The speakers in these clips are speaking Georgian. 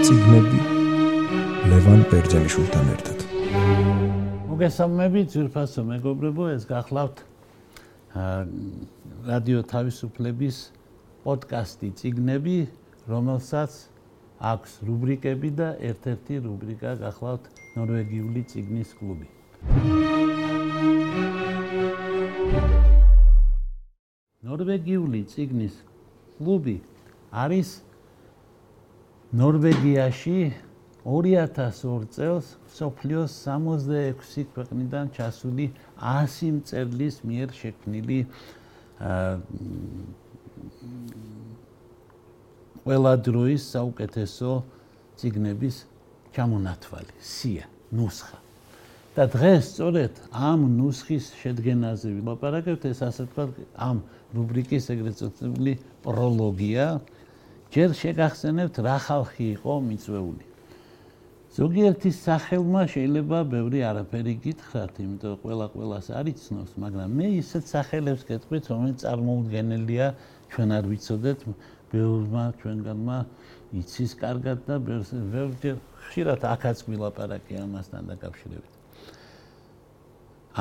ციგნები ლევან ბერძენიშვილთან ერთად. მოგესალმებით, ძვირფასო მეგობრებო, ეს გახლავთ რადიო თავისუფლების პოდკასტი ციგნები, რომელსაც აქვს რუბრიკები და ერთ-ერთი რუბრიკა გახლავთ ნორვეგიული ციგნის კლუბი. ნორვეგიული ციგნის კლუბი არის ნორვეგიაში 2002 წელს სოფლიოს 66 ქვეყნიდან ჩასული 100 მწერლის მიერ შექმნილი ყველა დროის საუკეთესო ციგნების ჩამონათვალი, სია, ნუსხა. და დღეს სწორედ ამ ნუსხის შედგენაზე ვილაპარაკებთ, ეს ასე თქვა ამ რუბრიკის ეგრეთ წოდებული პროლოგია. ჯერ შეგახსენებთ რა ხალხი იყო მიწვეული. ზოგიერთის სახელმა შეიძლება ბევრი არაფერი გითხრათ, იმიტომ ყველა ყველას არის ცნობს, მაგრამ მე ისეთ სახელებს გეტყვით, რომელიც წარმოუდგენელია, ჩვენ არ ვიცოდეთ, ბევრმა ჩვენგანმა იცის კარგად და ბევრჯერ ხშირად აქაც ვილაპარაკე ამასთან დაკავშირებით.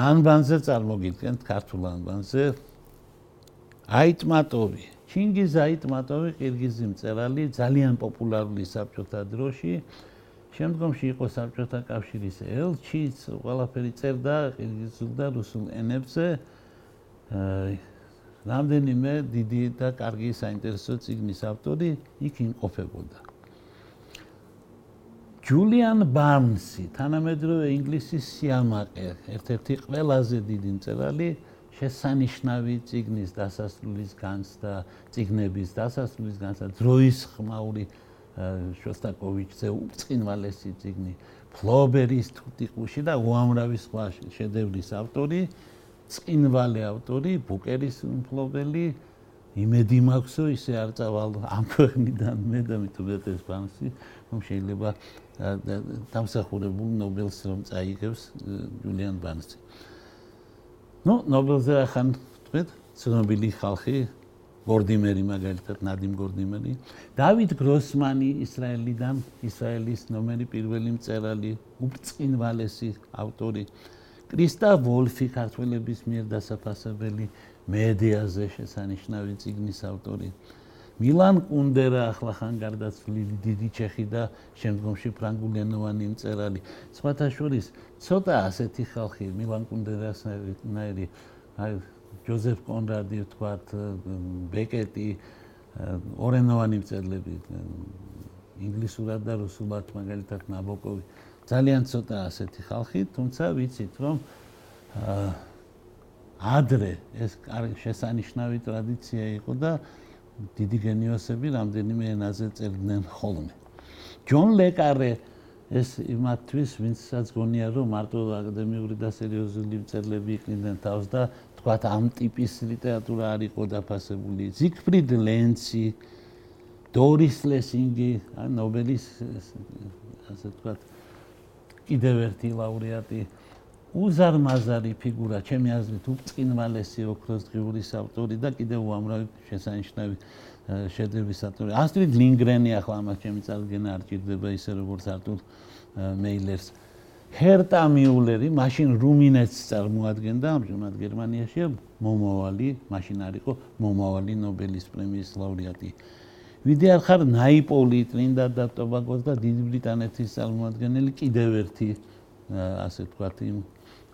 ანბანზე წარმოგიდგენთ ქართულ ანბანზე აიტმატოვი ჩინგიზ აიტმატოვი ყირგიზი მწერალი ძალიან პოპულარული საბჭოთა დროში. შემდგომში იყო საბჭოთა კავშირის ელჩიც ყველაფერი წერდა ყირგიზულ და რუსულ ენებზე. რამდენიმე დიდი და კარგი საინტერესო წიგნის ავტორი იქ იმყოფებოდა. ჯულიან ბარნსი, თანამედროვე ინგლისის სიამაყე, ერთ-ერთი ყველაზე დიდი მწერალი, შესანიშნავი ციგნის დასასრულის განცდა, ციგნების დასასრულის განცდა, დროის ხმაური შოსტაკოვიჩზე უწყინვალესი ციგნი, ფლობერის თუტიყუში და უამრავი სხვა შედევრის ავტორი, წინვალე ავტორი, ბუკერის ფლობელი, იმედი მაქვსო ისე არ წავალ ამ ქვეყნიდან მე და მithudet ეს ბანსი რომ შეიძლება დამსახურებულ ნობელს რომ წაიღებს ჯულიან ბანსი. ნუ ნობელზე ახან თქვით ცნობილი ხალხი გორდიმერი მაგალითად ნადიმ გორდიმერი, დავით გროსმანი ისრაელიდან, ისრაელის ნომერი პირველი მწერალი, უბწყინვალესი ავტორი, კრისტა ვოლფი ქართველების მიერ დასაფასებელი მედიაზე შესანიშნავი ციგნის ავტორი. მილან კუნდერა ახლა ხან გარდაცვლილი დიდი ჩეხი და შემდგომში ფრანგულენოვანი მწერალი. სხვათა შორის ცოტა ასეთი ხალხი მილან კუნდერას ნაირი აი ჯოზეფ კონრადი ვთქვათ ბეკეტი ორენოვანი მწერლები ინგლისურად და რუსულად მაგალითად ნაბოკოვი ძალიან ცოტა ასეთი ხალხი თუმცა ვიცით რომ ადრე ეს შესანიშნავი ტრადიცია იყო და დიდი გენიოსები რამდენიმე ენაზე წერდნენ ხოლმე. ჯონ ლეკარე ეს იმათთვის ვინცაც გონია რომ მარტო აკადემიური და სერიოზული მწერლები იყვნენ თავს და თქვათ ამ ტიპის ლიტერატურა არ იყო დაფასებული. ზიგფრიდ ლენცი, დორის ლესინგი, ნობელის ასე თქვათ კიდევ ერთი ლაურეატი უზარმაზარი ფიგურა, ჩემი აზრით, უწყინვალესი ოქროს დღიურის ავტორი და კიდევ უამრავი შესანიშნავი შედევრის ავტორი. ასტრიდ ლინგრენი ახლა ამას ჩემი წარგენა არ ჭირდება ისე როგორც არტურ მეილერს. ჰერტა მიულერი, მაშინ რუმინეთს წარმოადგენდა ამჟამად გერმანიაში მომავალი, მაშინ არ იყო მომავალი ნობელის პრემიის ლაურეატი. ვიდეარ ხარ ნაიპოლი, ტრინდად და ტობაგოს და დიდი ბრიტანეთის წარმოადგენელი კიდევ ერთი ასე ვთქვათ იმ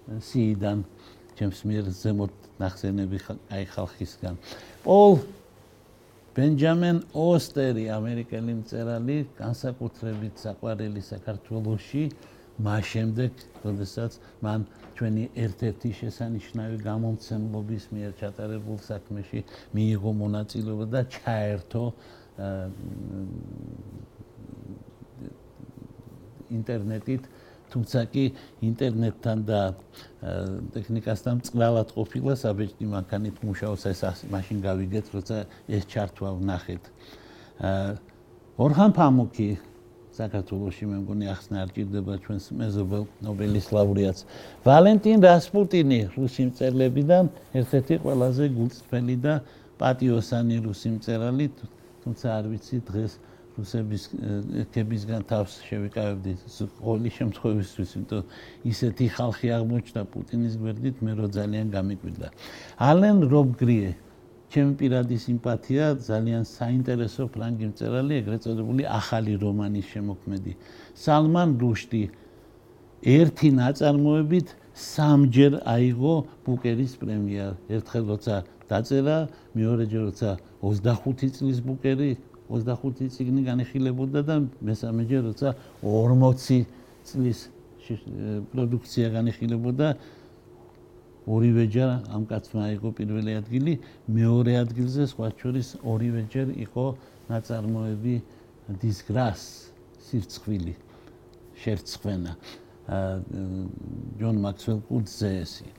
სიიდან ჩემს მიერ ზემოთ ნახსენები აი ხალხისგან. პოლ ბენჯამინ ოსტერი, ამერიკელი მწერალი, განსაკუთრებით საყვარელი საქართველოსში, მას შემდეგ, როდესაც მან ჩვენი ერთ-ერთი შესანიშნავი გამომცემლობის მიერ ჩატარებულ საქმეში მიიღო მონაწილეობა და ჩაერთო ინტერნეტით თუმცა კი ინტერნეტთან და ტექნიკასთან წყლავად ყოფილა საბეჭდი მანქანით მუშაობს ეს მაშინ გავიგეთ როცა ეს ჩართვა ვნახეთ. ორჰან ფამუკი საქართველოსი მე მგონი ახსნა არ ჭირდება ჩვენს მეზობელ ნობელის ლაურეატს. ვალენტინ რასპუტინი რუსი მწერლებიდან ერთ-ერთი ყველაზე გულწრფელი და პატიოსანი რუსი მწერალი თუმცა არ ვიცი დღეს რუსების კებისგან თავს შევიკავებდი ყოველი შემთხვევისთვის, იმიტომ ისეთი ხალხი აღმოჩნდა პუტინის გვერდით, მე რო ძალიან გამიკვირდა. ალენ რობგრიე ჩემი პირადი სიმპათია ძალიან საინტერესო ფრანგი მწერალი, ეგრეთ წოდებული ახალი რომანის შემოქმედი. სალმან რუშდი ერთი ნაწარმოებით სამჯერ აიღო ბუკერის პრემია. ერთხელ როცა დაწერა, მეორეჯერ როცა 25 წლის ბუკერი 25 წიგნი განიხილებოდა და მესამეჯერ როცა 40 წლის პროდუქცია განიხილებოდა ორივეჯერ ამ კაცმა იყო პირველი ადგილი, მეორე ადგილზე სხვა შორის ორივეჯერ იყო ნაწარმოები disgrace, სირცხვილი, შერცხვენა. ჯონ მაქსველ კუძზე ესი.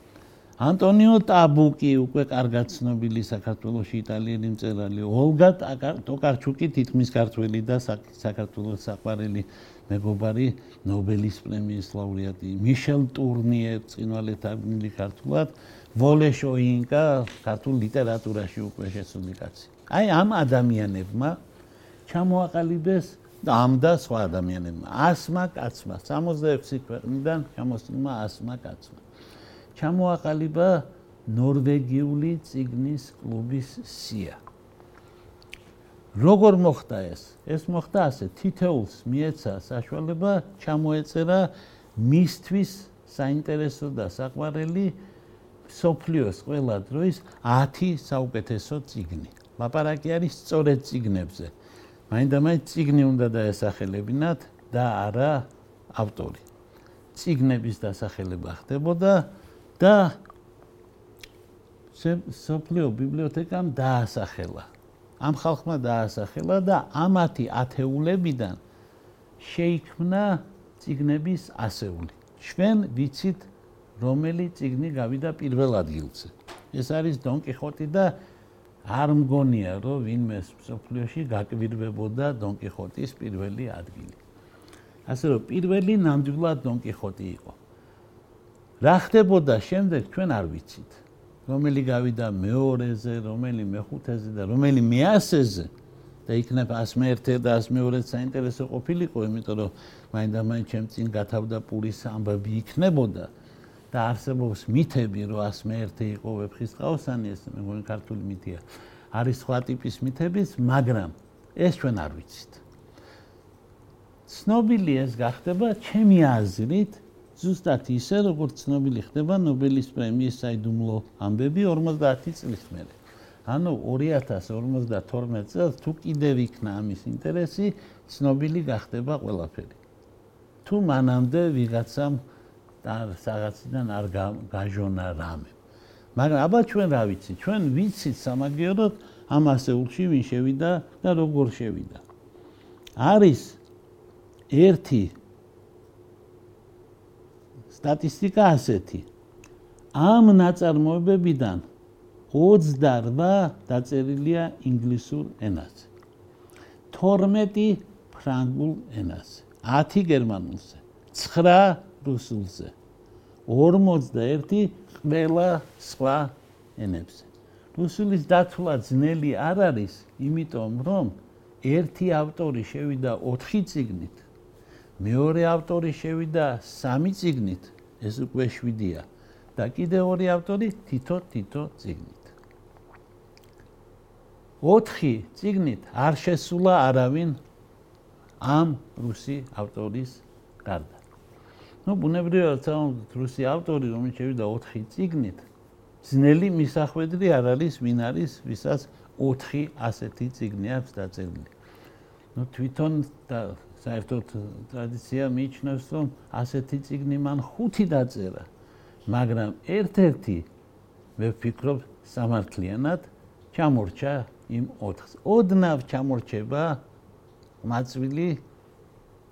ანტონიო ტაბუკი უკვე კარგად ცნობილი საქართველოსი იტალიელი მწერალი ოლგა ტოკარჩუკი თითქმის ქართველი და საქართველოს საყვარელი მეგობარი ნობელის პრემიის ლაურეატი მიშელ ტურნიე წინვალეთაგნილი ქართულად ვოლე შოინკა ქართულ ლიტერატურაში უკვე შესული კაცი. აი ამ ადამიანებმა ჩამოაყალიბეს ამ და სხვა ადამიანებმა. ასმა კაცმა 66 ქვეყნიდან ჩამოსულმა ასმა კაცმა ჩამოაყალიბა ნორვეგიული ციგნის კლუბის სია. როგორ მოხდა ეს? ეს მოხდა ასე, თითეულს მიეცა საშუალება ჩამოეწერა მისთვის საინტერესო და საყვარელი სოფლიოს ყველა დროის 10 საუკეთესო ციგნი. ლაპარაკი არის სწორედ ციგნებზე. მაინდამაინც ციგნი უნდა დაესახელებინათ და არა ავტორი. ციგნების დასახელება ხდებოდა და სოფლიო ბიბლიოთეკამ დაასახელა. ამ ხალხმა დაასახელა და ამათი ათეულებიდან შეიქმნა ციგნების ასეული. ჩვენ ვიცით რომელი ციგნი გავიდა პირველ ადგილზე. ეს არის დონ კიხოტი და არ მგონია რომ ვინმე სოფლიოში გაკვირვებოდა დონ კიხოტის პირველი ადგილი. ასე რომ პირველი ნამდვილად დონ კიხოტი იყო. რა ხდებოდა შემდეგ ჩვენ არ ვიცით. რომელი გავიდა მეორეზე რომელი მეხუთეზე და რომელი მეასეზე და იქნებ 101 და 102 საინტერესო ყოფილიყო იმიტომ რომ მაინდა-მაინც ჩემ წინ გათავდა პურის ამბები იქნებოდა და არსებობს მითები რომ 101 იყო ვეფხისტყაოსანი ეს მე მგონი ქართული მითია. არის სხვა ტიპის მითებიც მაგრამ ეს ჩვენ არ ვიცით. ცნობილი ეს გახდება ჩემი აზრით ზუსტად ისე როგორც ცნობილი ხდება ნობელის პრემიის საიდუმლო ამბები 50 წლის მერე. ანუ 2052 წელს თუ კიდევ იქნა ამის ინტერესი, ცნობილი გახდება ყველაფერი. თუ მანამდე ვიღაცამ და რაღაციდან არ გაჟონა რამე. მაგრამ აბა ჩვენ რა ვიცი? ჩვენ ვიცით სამაგიეროდ ამ ასეულში ვინ შევიდა და როგორ შევიდა. არის ერთი სტატისტიკა ასეთი. ამ ნაწარმოებებიდან 28 დაწერილია ინგლისურ ენაზე. 12 ფრანგულ ენაზე, 10 გერმანულზე, 9 რუსულზე, 41 ყველა სხვა ენებზე. რუსულის დათვლა ძნელი არ არის, იმიტომ რომ ერთი ავტორი შევიდა 4 წიგნით მეორე ავტორი შევიდა სამი წიგნით, ეს უკვე შვიდია და კიდე ორი ავტორი თითო თითო წიგნით. ოთხი წიგნით არ შესულა არავინ ამ რუსი ავტორის გარდა. ну, ბუნებრივად თამამად რუსი ავტორი რომ შევიდა 4 წიგნით, ძნელი მისახვედრი არ არის ვინ არის, ვისაც 4 ასეთი წიგნი აქვს დაწერილი. ну, თვითონ საერთოდ ტრადიცია მიიჩნევს, რომ ასეთი ციგნი მან ხუთი დაწერა. მაგრამ ერთ-ერთი მე ვფიქრობ სამართლიანად ჩამორჩა იმ 4-ს. ოდნავ ჩამორჩება მაწვილი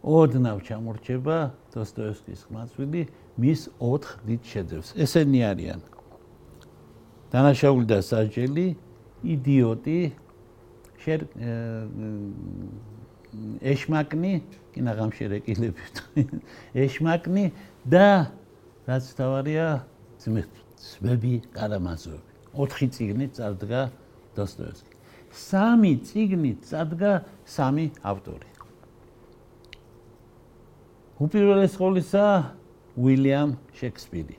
ოდნავ ჩამორჩება დოსტოევსკის მაწვილი მის 4 დიდ შედევრს. ესენი არიან. დანაშაული და საჯელი, იდიოტი, შერ ეშმაკნი, კინა გამშერეკილებით. ეშმაკნი და რაც თავარია ძმები კარამაზოვი. 4 წიგნი წარდგა დოსტოევსკი. სამი ციგნით წადგა სამი ავტორი. უპირველეს ყოვლისა უილიამ შექსპირი.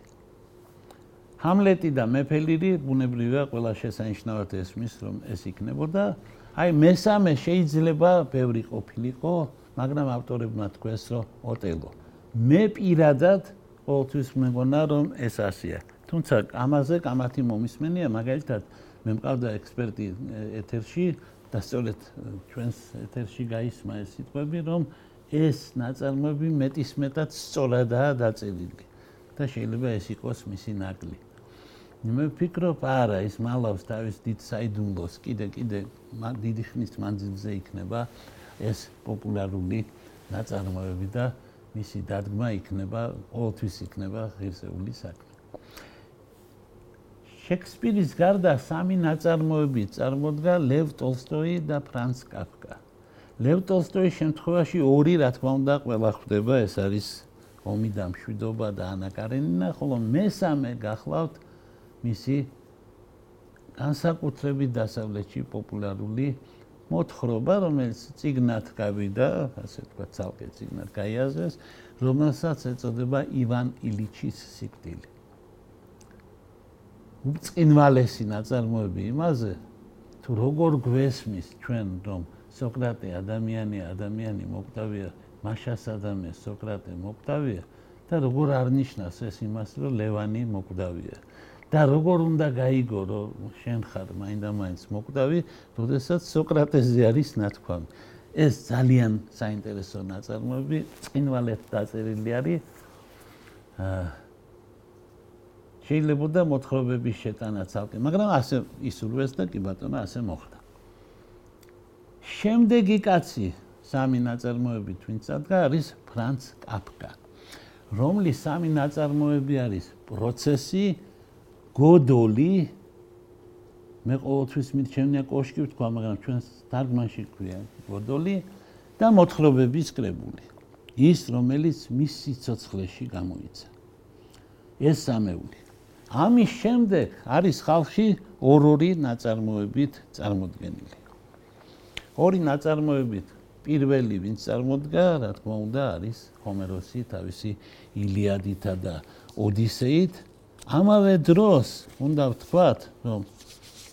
ჰამლეტი და მეფელირი ბუნებრივია ყველა შესანიშნავად ესმის რომ ეს იქნებოდა. აი მესამე შეიძლება ბევრი ყოფილიყო, მაგრამ ავტორებმა თქვეს რომ ოტელო. მე პირადად ყოველთვის მეგონა რომ ეს ასია. თუმცა ამაზე კამათი მომისმენია, მაგალითად მე მყავდა ექსპერტი ეთერში და სწორედ ჩვენს ეთერში გაისმა ეს სიტყვები რომ ეს ნაწარმოები მეტისმეტად სწორადაა დაწერილი და შეიძლება ეს იყოს მისი ნაკლი. მე ვფიქრობ, არა, ის მალავს თავის დიდ საიდუმლოს, კიდე კიდე დიდი ხნის მანძილზე იქნება ეს პოპულარული ნაწარმოები და მისი დადგმა იქნება, ყოველთვის იქნება ღირსეული საქმე. შექსპირის გარდა სამი ნაწარმოები წარმოდგა ლევ ტოლსტოი და ფრანც კაფკა. ლევ ტოლსტოის შემთხვევაში ორი, რა თქმა უნდა, ყველა ხვდება, ეს არის ომი და მშვიდობა და ანა კარენინა, ხოლო მესამე გახლავთ მისი განსაკუთრებით დასავლეთში პოპულარული მოთხრობა, რომელიც ციგნად გავიდა, ასე თქვა, ცალკე ციგნად გაიაზრეს, რომელსაც ეწოდება ივან ილიჩის სიკვდილი. უწყინვალესი ნაწარმოები იმაზე, თუ როგორ გვესმის ჩვენ, რომ სოკრატე ადამიანია, ადამიანი მოკვდავია, მაშას ადამიანს სოკრატე მოკვდავია და როგორ არნიშნავს ეს იმას, რომ ლევანი მოკვდავია. და როგორ უნდა გაიგო რომ შენ ხარ მაინდა-მაინც მოკვდავი, როდესაც სოკრატეზე არის ნათქვამი. ეს ძალიან საინტერესო ნაწარმოები, წინვალეთ დაწერილი არის. შეიძლება და მოთხრობების შეტანა ცალკე, მაგრამ ასე ისურვეს და კი ბატონო ასე მოხდა. შემდეგი კაცი სამი ნაწარმოები twinsadga არის ფრანც კაფკა. რომლის სამი ნაწარმოები არის პროცესი გოდოლი მე ყოველთვის მირჩენია კოშკი ვთქვა, მაგრამ ჩვენ თარგმანში ქვია გოდოლი და მოთხრობების კრებული. ის რომელიც მის სიცოცხლეში გამოიცა. ეს სამეული. ამის შემდეგ არის ხალხი ორ-ორი ნაწარმოებით წარმოდგენილი. ორი ნაწარმოებით პირველი ვინც წარმოდგა, რა თქმა უნდა, არის ჰომეროსი თავისი ილიადითა და ოდისეით ამავე დროს უნდა ვთქვათ, რომ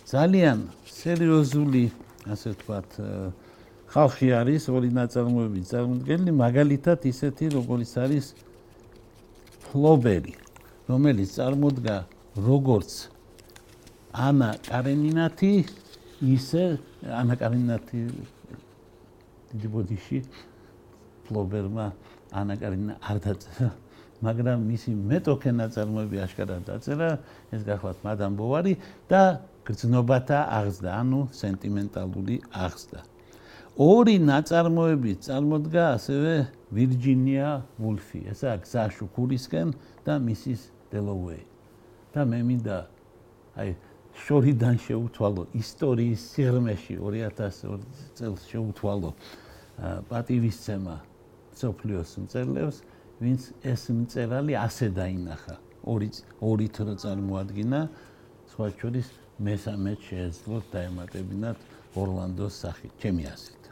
ძალიან სერიოზული, ასე ვთქვათ, ხალხი არის ორი ნაწარმოები წარმოდგენილი, მაგალითად ისეთი, როგორც არის ფლობერი, რომელიც წარმოდგა როგორც ანა კარენინათი, ისე ანა კარენინათი დიდი ბოდიში ფლობერმა ანა კარენინა არ დაწერა მაგრამ მისი მეტოქე ნაწარმოები აშკარად დაწერა, ეს გახლავთ მადამ ბოვარი და გრძნობათა აღზდა, ანუ სენტიმენტალური აღზდა. ორი ნაწარმოები წარმოდგა ასევე ვირჯინია ვულფი, ესა გზა შუქურისკენ და მისის დელოუეი. და მე მინდა აი შორიდან შეუთვალო ისტორიის სიღრმეში 2002 წელს შეუთვალო პატივისცემა სოფლიოს მწერლებს ვინც ეს მწერალი ასე დაინახა. ორი ორი თრო წარმოადგინა სხვა შორის მესამე შეეძლო დაემატებინათ ორლანდოს სახით. ჩემი ასით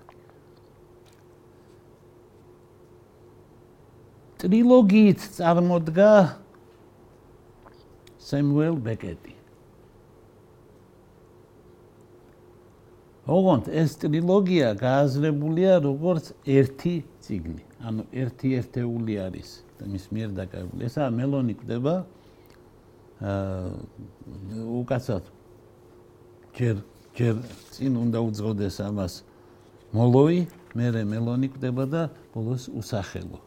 ტრილოგიით წარმოდგა სემუელ ბეკეტი. ოღონდ ეს ტრილოგია გააზრებულია როგორც ერთი ციგნი ანუ ერთი ერთეული არის და მის მიერ დაკავებული. ესა მელონი კვდება აა უკაცად ჯერ ჯერ წინ უნდა უძღოდეს ამას მოლოი, მერე მელონი კვდება და ბოლოს უსახელო.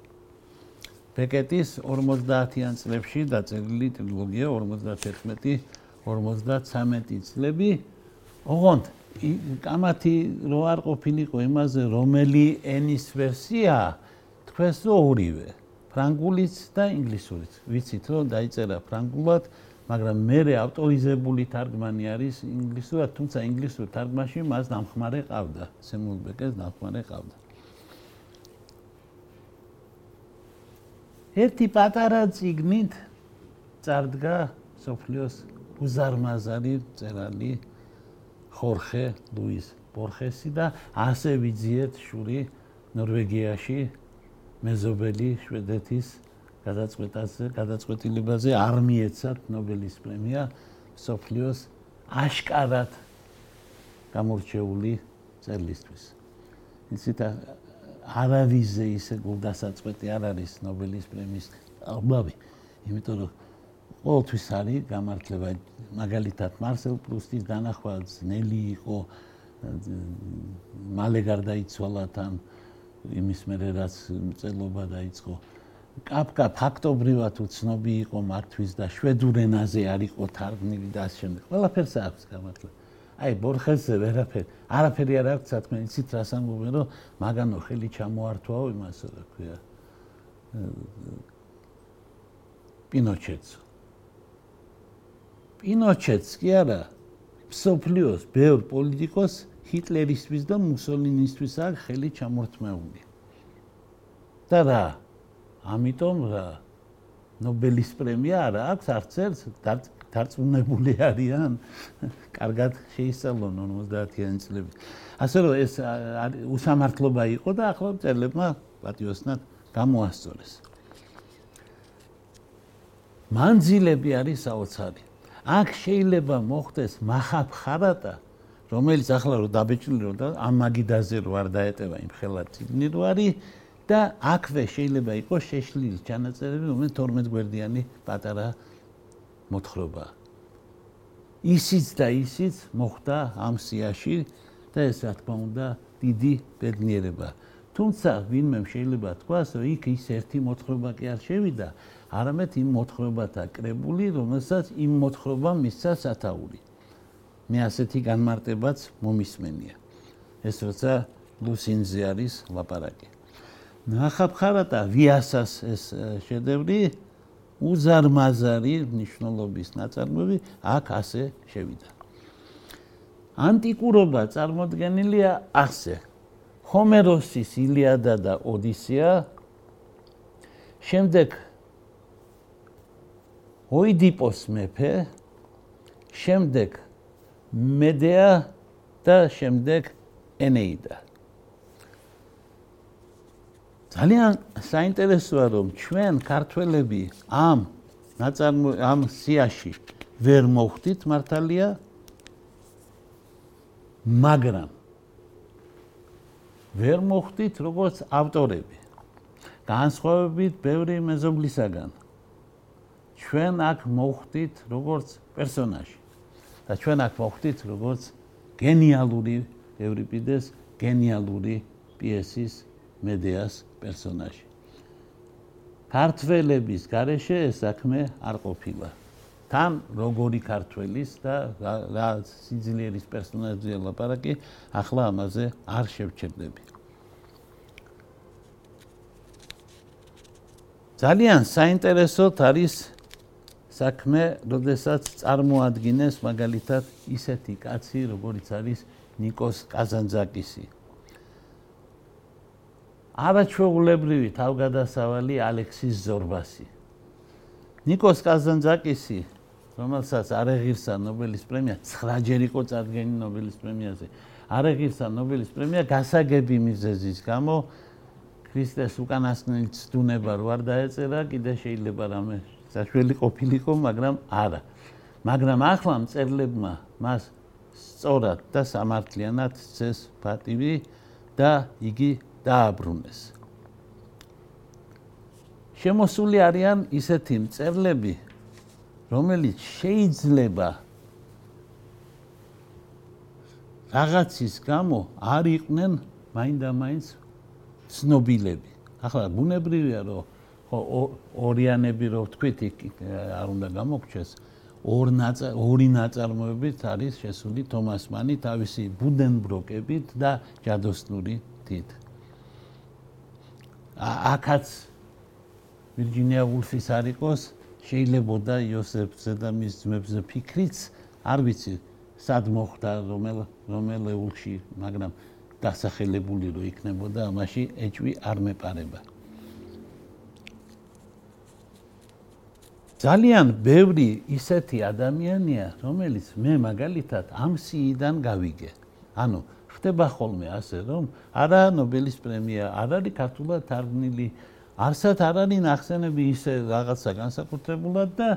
ბეკეტის 50-იან წლებში დაწერილი ტრილოგია 51 53 წლები ოღონდ კამათი რო არ ყოფილიყო იმაზე რომელი ენის ვერსიაა თქვენს ორივე. ფრანგულიც და ინგლისურიც. ვიცით რომ დაიწერა ფრანგულად მაგრამ მე ავტორიზებული თარგმანი არის ინგლისურად თუმცა ინგლისურ თარგმანში მას დამხმარე ყავდა. სემულბეკეს დამხმარე ყავდა. ერთი პატარა ციგნით წარდგა სოფლიოს უზარმაზარი წერალი ხორხე ლუის ბორხესი და ასე ვიძიეთ შური ნორვეგიაში მეზობელი შვედეთის გადაწყვეტაზე გადაწყვეტილებაზე არ მიეცათ ნობელის პრემია სოფლიოს აშკარად გამორჩეული წერლისთვის. იცით არავიზე ისე გულდასაწყვეტი არ არის ნობელის პრემიის ალბავი, იმიტომ რომ ყოველთვის არის გამართლება მაგალითად მარსელ პრუსტის დანახვა ძნელი იყო მალე გარდაიცვალა თან იმის მერე რაც წელობა დაიწყო. კაფკა ფაქტობრივად უცნობი იყო მართვის და შვედურ ენაზე არ იყო თარგმნილი და ასე შემდეგ. ყველაფერს აქვს გამართლება აი ბორხესზე ვერაფერი არაფერი არ აქვს თქმა იცით რას ამბობენ რომ მაგანო ხელი ჩამოართვაო იმასო რა ქვია. პინოჩეტს პინოჩეტს კი არა. სოფლიოს ბევრ პოლიტიკოს ჰიტლერისთვის და მუსოლინისთვის აქვს ხელი ჩამორთმეული და რა ამიტომ რა ნობელის პრემია არა აქვს არც ერთ დარწმუნებული არიან კარგად შეისწავლონ 50-იანი წლები. ასე რომ ეს უსამართლობა იყო და ახლა წერლებმა პატიოსნად გამოასწორეს. მანძილები არის საოცარი. აქ შეიძლება მოხდეს מחაფხარატა, რომელიც ახლა რო დაბეჭილი რო და ამ მაგიდაზე რო არ დაეტევა იმ ხელად ციგნი რო არის და აქვე შეიძლება იყოს შეშლილი ჩანაწერები, რომელიც 12 გვერდიანი პატარა მოთხრობა. ისიც და ისიც მოხდა ამ სიაში და ეს რა თქმა უნდა დიდი ბედნიერება. თუმცა ვინმე შეიძლება თქვას, რომ იქ ის ერთი მოთხრობა კი არ შევიდა, არამედ იმ მოთხრობათა კრებული, რომელსაც იმ მოთხრობამ მისცა სათაური. მე ასეთი განმარტებაც მომისმენია. ეს როცა ლუსინზე არის ლაპარაკი. ნახაბხარატა ვიასას ეს შედევრი უზარმაზარი ნიშნულობის ნაწარმოები აქ ასე შევიდა. ანტიკურობა წარმოდგენილია ასე. ჰომეროსის ილიადა და ოდისეა შემდეგ ოიდიპოს მეფე შემდეგ მედეა და შემდეგ ენეიდა. ძალიან საინტერესოა რომ ჩვენ ქართველები ამ ნაწარმო ამ სიაში ვერ მოხვდით მართალია? მაგრამ ვერ მოხვდით როგორც ავტორები. განსხვავებით ბევრი მეზობლისაგან. ჩვენ აქ მოხვდით როგორც პერსონაჟი და ჩვენ აქ მოხვდით როგორც გენიალური ევრიპიდეს გენიალური პიესის მედეას პერსონაჟი. ქართველების garaშე ეს საქმე არ ყოფილა. თან როგორი ქართველის და რა სიძლიერის პერსონაჟია ლაპარაკი, ახლა ამაზე არ შევჩერდები. ძალიან საინტერესოთ არის საქმე, როდესაც წარმოადგენს მაგალითად ისეთი კაცი, როგორიც არის ნიკოს კაზანძაკისი. არაჩვეულებრივი თავგადასავალი ალექსის ზორბასი. ნიკოს კაზანძაკისი, რომელსაც არეღირსა ნობელის პრემია 9 ჯერ იყო წარდგენი ნობელის პრემიაზე. არეღირსა ნობელის პრემია გასაგები მიზეზის გამო ქრისტეს უკანასკნელი ცდუნება რო არ დაეწერა, კიდე შეიძლება რამე საშველი ყოფილიყო, მაგრამ არა. მაგრამ ახლა მწერლებმა მას სწორად და სამართლიანად წეს პატივი და იგი დააბრუნეს. შემოსული არიან ისეთი მწერლები, რომელიც შეიძლება რაღაცის გამო არ იყვნენ მაინდა-მაინც ცნობილები. ახლა ბუნებრივია, რომ ორიანები რო ვთქვით, არ უნდა გამოგჩეს ორ ორი ნაწარმოებით არის შესული თომას მანი თავისი ბუდენბროკებით და ჯადოსნური თით. აქაც ვირჯინია ულფის არ იყოს, შეიძლებოდა იოსებზე და მის ძმებზე ფიქრიც, არ ვიცი, სად მოხდა რომელ რომელ ულში, მაგრამ დასახელებული რო იქნებოდა, ამაში ეჭვი არ მეპარება. ძალიან ბევრი ისეთი ადამიანია, რომელიც მე მაგალითად ამ სიიდან გავიგე. ანუ ხდება ხოლმე ასე, რომ არა ნობელის პრემია, არ არის ქართულად თარგმნილი, არსად არ არის ნახსენები ისე რაღაცა განსაკუთრებულად და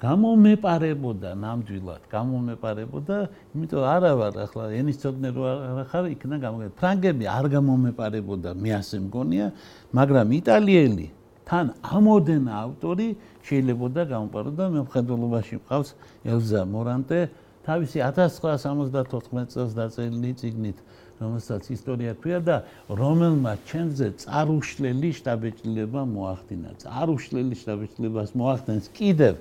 გამომეპარებოდა ნამდვილად, გამომეპარებოდა, იმიტომ არა ვარ ახლა ენის ცოდნე რო არ ხარ, იქნა გამოგე. ფრანგები არ გამომეპარებოდა, მე ასე მგონია, მაგრამ იტალიელი თან ამოდენა ავტორი შეიძლება და გამოპაროდა მე მხედველობაში მყავს ელზა მორანტე თავისი 1974 წელს დაწერილი წიგნით რომელსაც ისტორია ქვია და რომელმა ჩემზე წარუშლელი შტაბეჭდილება მოახდინა. წარუშლელი შტაბეჭდილებას მოახდენს კიდევ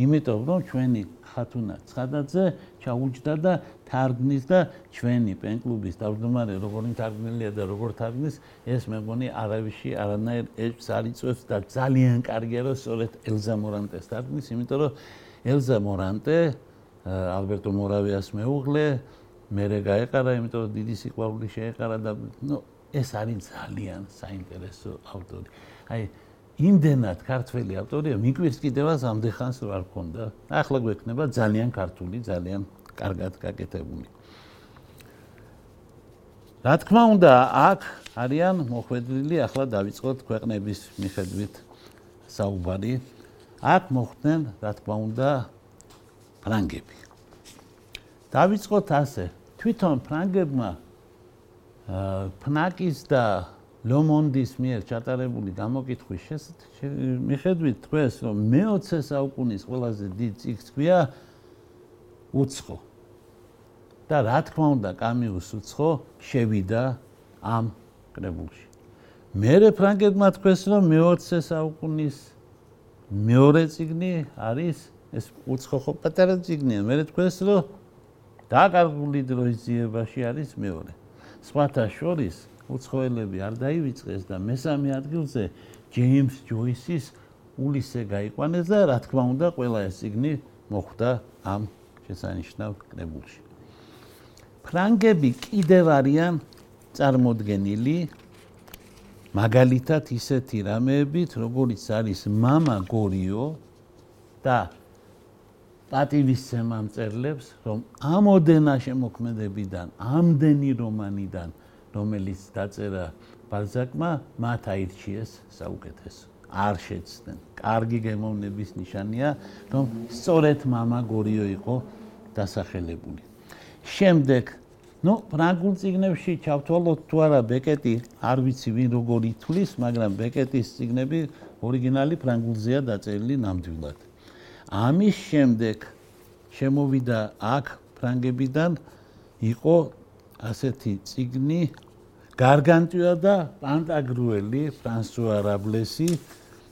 იმიტომ რომ ჩვენი ხათუნა. ცხადაძე ჩაუჯდა და თარგმნის და ჩვენი პენკლუბის თავმჯდომარე როგორი თარგმნილია და როგორ თარგმნის ეს მე მგონი არავისი არანაირ ეჭვს არ იწვევს და ძალიან კარგია რომ სწორედ ელზა მორანტეს თარგმნის იმიტომ რომ ელზა მორანტე ალბერტო მორავიას მეუღლე მერე გაეყარა იმიტომ რომ დიდი სიყვარული შეეყარა და ნუ ეს არის ძალიან საინტერესო ავტორი. აი იმდენად ქართველი ავტორია, მიკვირს კიდევაც ამდეხანს რა ქონდა. ახლა გვექნება ძალიან ქართული, ძალიან კარგად გაკეთებული. რა თქმა უნდა, აქ არიან მოხვედრილი, ახლა დავიწყოთ ქვეყნების მიხედვით საუბარი. აქ მოხდნენ, რა თქმა უნდა, ფრანგები. დავიწყოთ ასე. თვითონ ფრანგებმა აა ფნაკის და ლომონდის მიერ ჩატარებული გამოკითხვის მიხედვით თქვენს რომ მე-20 საუკუნის ყველაზე დიდ ციკს ქვია უცხო. და რა თქმა უნდა კამიუს უცხო შევიდა ამ კრებულში. მე ფრანგებმა თქვენს რომ მე-20 საუკუნის მეორე ციგნი არის ეს უცხო ხო პატარა ციგნია მე თქვენს რომ დაკარგული დროის ძიებაში არის მეორე. სხვათა შორის უცხოელები არ დაივიწყეს და მესამე ადგილზე ჯეიმს ჯოისის ულისე გაიყვანეს და რა თქმა უნდა ყველა ეს ციგნი მოხვდა ამ შესანიშნავ კრებულში. ფრანგები კიდევ არიან წარმოდგენილი მაგალითად ისეთი რამეებით, როგორიც არის мама გორიო და პატივისცემა მწერლებს, რომ ამოდენა შემოქმედებიდან, ამდენი რომანიდან რომელიც დაწერა ბალზაკმა, მათ აირჩიეს საუკეთესო. არ შეცდნენ. კარგი გემოვნების ნიშანია, რომ სწორედ мама გორიო იყო დასახელებული. შემდეგ, ну, ფრანგულ ციგნებში ჩავთვალოთ თუ არა ბეკეტი, არ ვიცი ვინ როგორ ითვლის, მაგრამ ბეკეტის ციგნები ორიგინალი ფრანგულზეა დაწერილი ნამდვილად. ამის შემდეგ შემოვიდა აქ ფრანგებიდან იყო ასეთი ციგნი გარგანტია და პანტაგრუელი ფრანსუა რაბლესი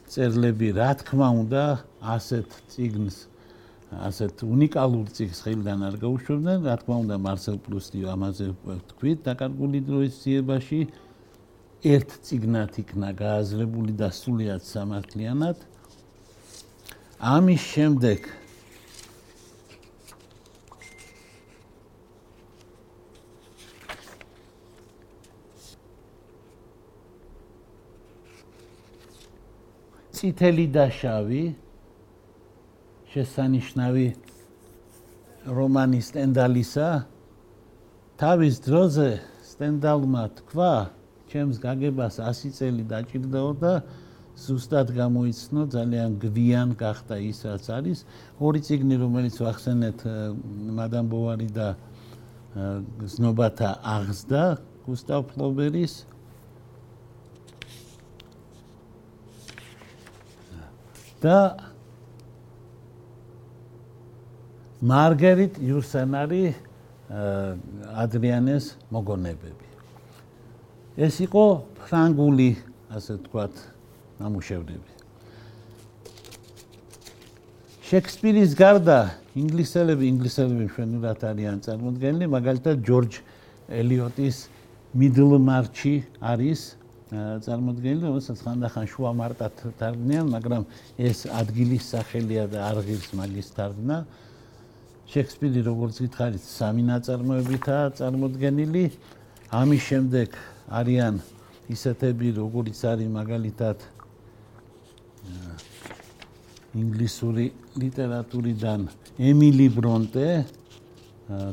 წერლები რა თქმა უნდა ასეთ ციგნს ასეთ უნიკალურ ციგს ხელიდან არ გაუშვებდნენ. რა თქმა უნდა მარსელ პრუსტიო ამაზე თქვით დაკარგული დროის ძიებაში. ერთ ციგნად იქნა გააზრებული და სულიად სამართლიანად. ამის შემდეგ წითელი და შავი შესანიშნავი რომანი სტენდალისა თავის დროზე სტენდალმა თქვა ჩემს გაგებას 100 წელი დაჭirdაო და ზუსტად გამოიცნო ძალიან გვიან გახდა ის რაც არის. ორი ციგნი რომელიც ვახსენეთ მადამ ბოვარი და ზნობათა აღზდა გუსტავ ფლობერის და მარგერიტ იურსენარი ადრიანეს მოგონებები. ეს იყო ფრანგული, ასე ვთქვათ, ნამუშევრები. შექსპირის გარდა ინგლისელები, ინგლისელები მშვენივრად არიან წარმოდგენილი, მაგალითად ჯორჯ ელიოტის მიდლმარჩი არის წარმოდგენილი, რომელსაც ხანდახან შუა მარტად თარგმნიან, მაგრამ ეს ადგილის სახელია და არ ღირს მაგის თარგმნა. შექსპირი როგორც გითხარით, სამი ნაწარმოებითაა წარმოდგენილი. ამის შემდეგ არიან ისეთები, როგორიც არის მაგალითად ინგლისური ლიტერატურიდან ემილი ბრონტე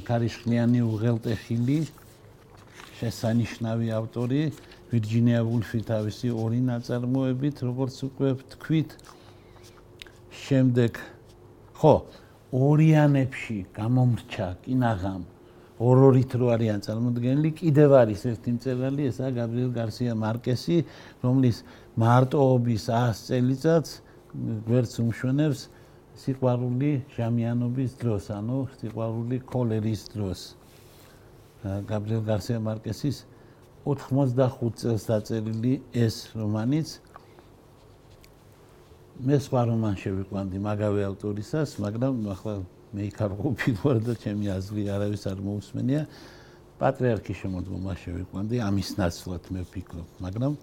ქარიშხლიანი უღელტეხილი შესანიშნავი ავტორი ვირჯინია ვულფი თავისი ორი ნაწარმოებით როგორც უკვე თქვით შემდეგ ხო ორიანებში გამომრჩა კინაღამ ორ-ორით რო არიან წარმოდგენილი კიდევ არის ერთი მწერალი ესა გაბრიელ გარსია მარკესი რომლის მარტოობის 100 წელიწადს გვერდს უმშვენებს სიყვარული ჟამიანობის დროს ანუ სიყვარული კოლერის დროს. გაბრიელ გარსია მარკესის 85 წელს დაწერილი ეს რომანიც მე სხვა რომან შევიყვანდი მაგავე ავტორისას, მაგრამ ახლა მე იქარყოფილ ვარ და ჩემი აზრი არავის არ მოусმენია. პატრიარქი შემოდგომა შევიყვანდი ამის ნაცვლად მე ვფიქრობ, მაგრამ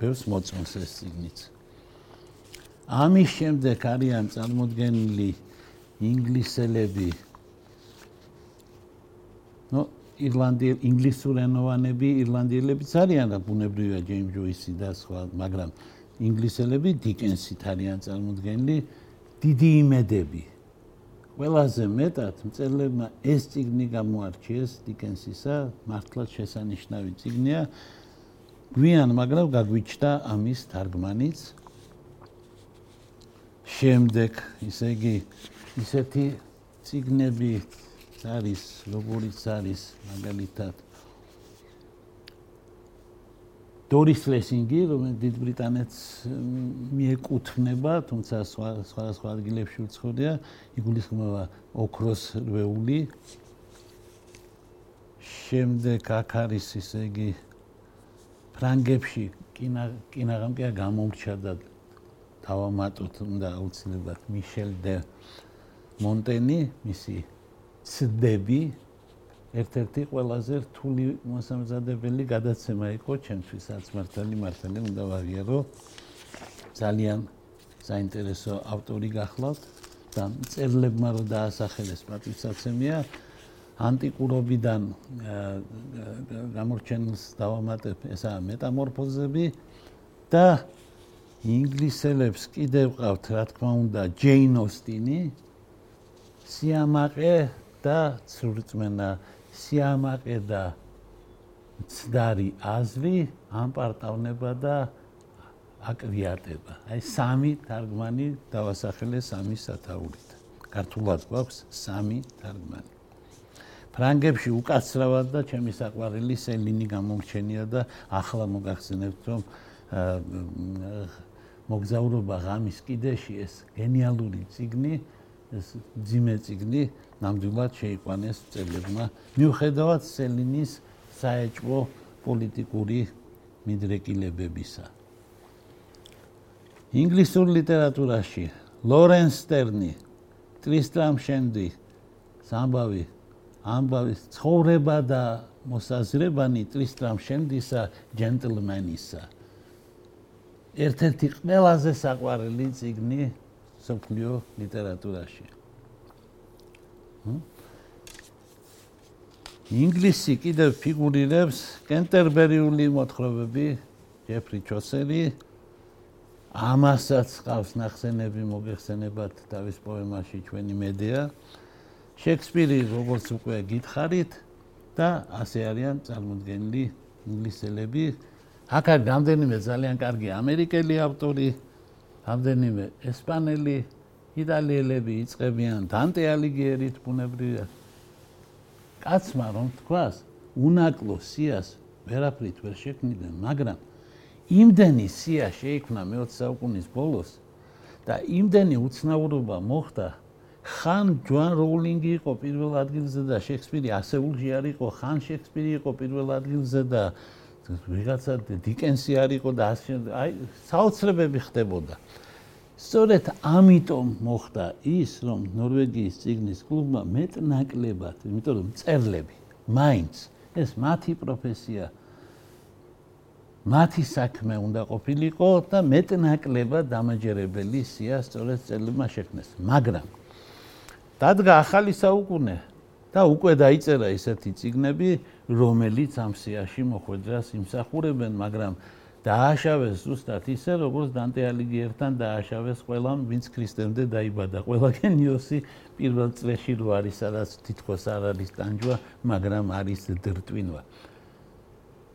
ბევრს მოწონს ეს სიგნიც. ამის შემდეგ არიან წარმოდგენილი ინგლისელები. ნუ ირლანდიელ ინგლისურენოვანები, ირლანდიელებიც არიან და ბუნებრივია ჯეიმ ჯოისი და სხვა, მაგრამ ინგლისელები დიკენსით არიან წარმოდგენილი დიდი იმედები. ყველაზე მეტად მწერლებმა ეს ციგნი გამოარჩიეს დიკენსისა, მართლაც შესანიშნავი ციგნია. გვიან, მაგრამ გაგვიჩნდა ამის თარგმანიც. შემდეგ, ისე იგი, ისეთი ციგნები არის, როგორიც არის მაგალითად დორის ლესინგი, რომელიც დიდ ბრიტანეთს მიეკუთვნება, თუმცა სხვა სხვა სხვა ადგილებში უცხოია, იგულისხმება ოქროს რვეული. შემდეგ აქ არის ისე იგი ფრანგებში კინა კინაღამ კი გამომრჩა და თავამატოთ უნდა აუცილებლად მიშელ დე მონტენი, მისი ცდები ერთ-ერთი ყველაზე რთული მოსამზადებელი გადაცემა იყო ჩემთვისაც მართალი მართალი უნდა ვაღიარო. ძალიან საინტერესო ავტორი გახლავთ და წერლებმა რო დაასახელეს პატივსაცემია ანტიკურობიდან გამორჩენილს დავამატებ ესა მეტამორფოზები და ინგლისელებს კიდევ ყავთ რა თქმა უნდა ჯეინ ოსტინი სიამაყე და ცურწმენა სიამაყე და ცდარი აზრი ამპარტავნება და აკრიატება. აი სამი თარგმანი დავასახელე სამი სათაურით. ქართულად გვაქვს სამი თარგმანი. ფრანგებში უკაცრავად და ჩემი საყვარელი სელინი გამომჩენია და ახლა მოგახსენებთ რომ მოგზაურობა ღამის კიდეში ეს გენიალური ციგნი ეს ძიმე ციგნი ნამდვილად შეიყვანეს წელებმა. მიუხედავად სელინის საეჭვო პოლიტიკური მიდრეკილებებისა. ინგლისურ ლიტერატურაში ლორენს სტერნი ტრისტრამ შენდი სამბავი ამბავის ცხოვრება და მოსაზრებანი ტრისტრამ შენდისა ჯენტლმენისა. ერთ-ერთი ყველაზე საყვარელი ციგნი სოფლიო ლიტერატურაში. ინგლისი კიდევ ფიგურირებს კენტერბერიული მოთხრობები ჯეფრი ჩოსერი. ამასაც ყავს ნახსენები მოგეხსენებათ დავის პოემაში ჩვენი მედია შექსპირი როგორც უკვე გითხარით და ასე არიან წარმოდგენილი ინგლისელები. აქ არის რამდენიმე ძალიან კარგი ამერიკელი ავტორი რამდენიმე ესპანელი იტალიელები იწებიან დანტე ალიგიერით ბუნებრივია კაცმა რომ თქვას უნაკლო სიას ვერაფრით ვერ შექმნიდნენ მაგრამ იმდენი სია შეიქმნა მე-20 საუკუნის ბოლოს და იმდენი უცნაურობა მოხდა ხან ჯოან როულინგი იყო პირველ ადგილზე და შექსპირი ასეულში არ იყო ხან შექსპირი იყო პირველ ადგილზე და ვიღაცა დიკენსი არ იყო და აი საოცრებები ხდებოდა. სწორედ ამიტომ მოხდა ის, რომ ნორვეგიის ციგნის კლუბმა მეტნაკლებად, იმიტომ რომ წერლები, მაინც ეს მათი პროფესია მათი საქმე უნდა ყოფილიყო და მეტნაკლებად დამაჯერებელი სია სწორედ წერლებმა შექმნეს. მაგრამ დადგა ახალი საუკუნე და უკვე დაიწერა ისეთი ციგნები, რომელიც ამ სიაში მოხვედრას იმსახურებენ, მაგრამ დააშავეს ზუსტად ისე, როგორც დანტე ალიგიერთან დააშავეს ყველამ, ვინც ქრისტემდე დაიბადა. ყველა გენიოსი პირველ წლებში რო არის, სადაც თითქოს არ არის ტანჯვა, მაგრამ არის დრტვინვა.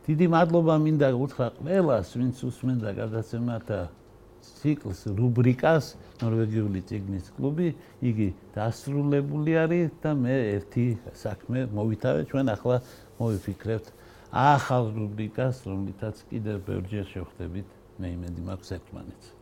დიდი მადლობა მინდა უთხრა ყველას, ვინც უსმენდა გადაცემათა ციკლს, რუბრიკას ნორვეგიული ციგნის კლუბი. იგი დასრულებული არის და მე ერთი საქმე მოვითავე, ჩვენ ახლა მოვიფიქრებთ ახალ რუბრიკას, რომლითაც კიდევ ბევრჯერ შევხვდებით მე იმედი მაქვს ერთმანეთს.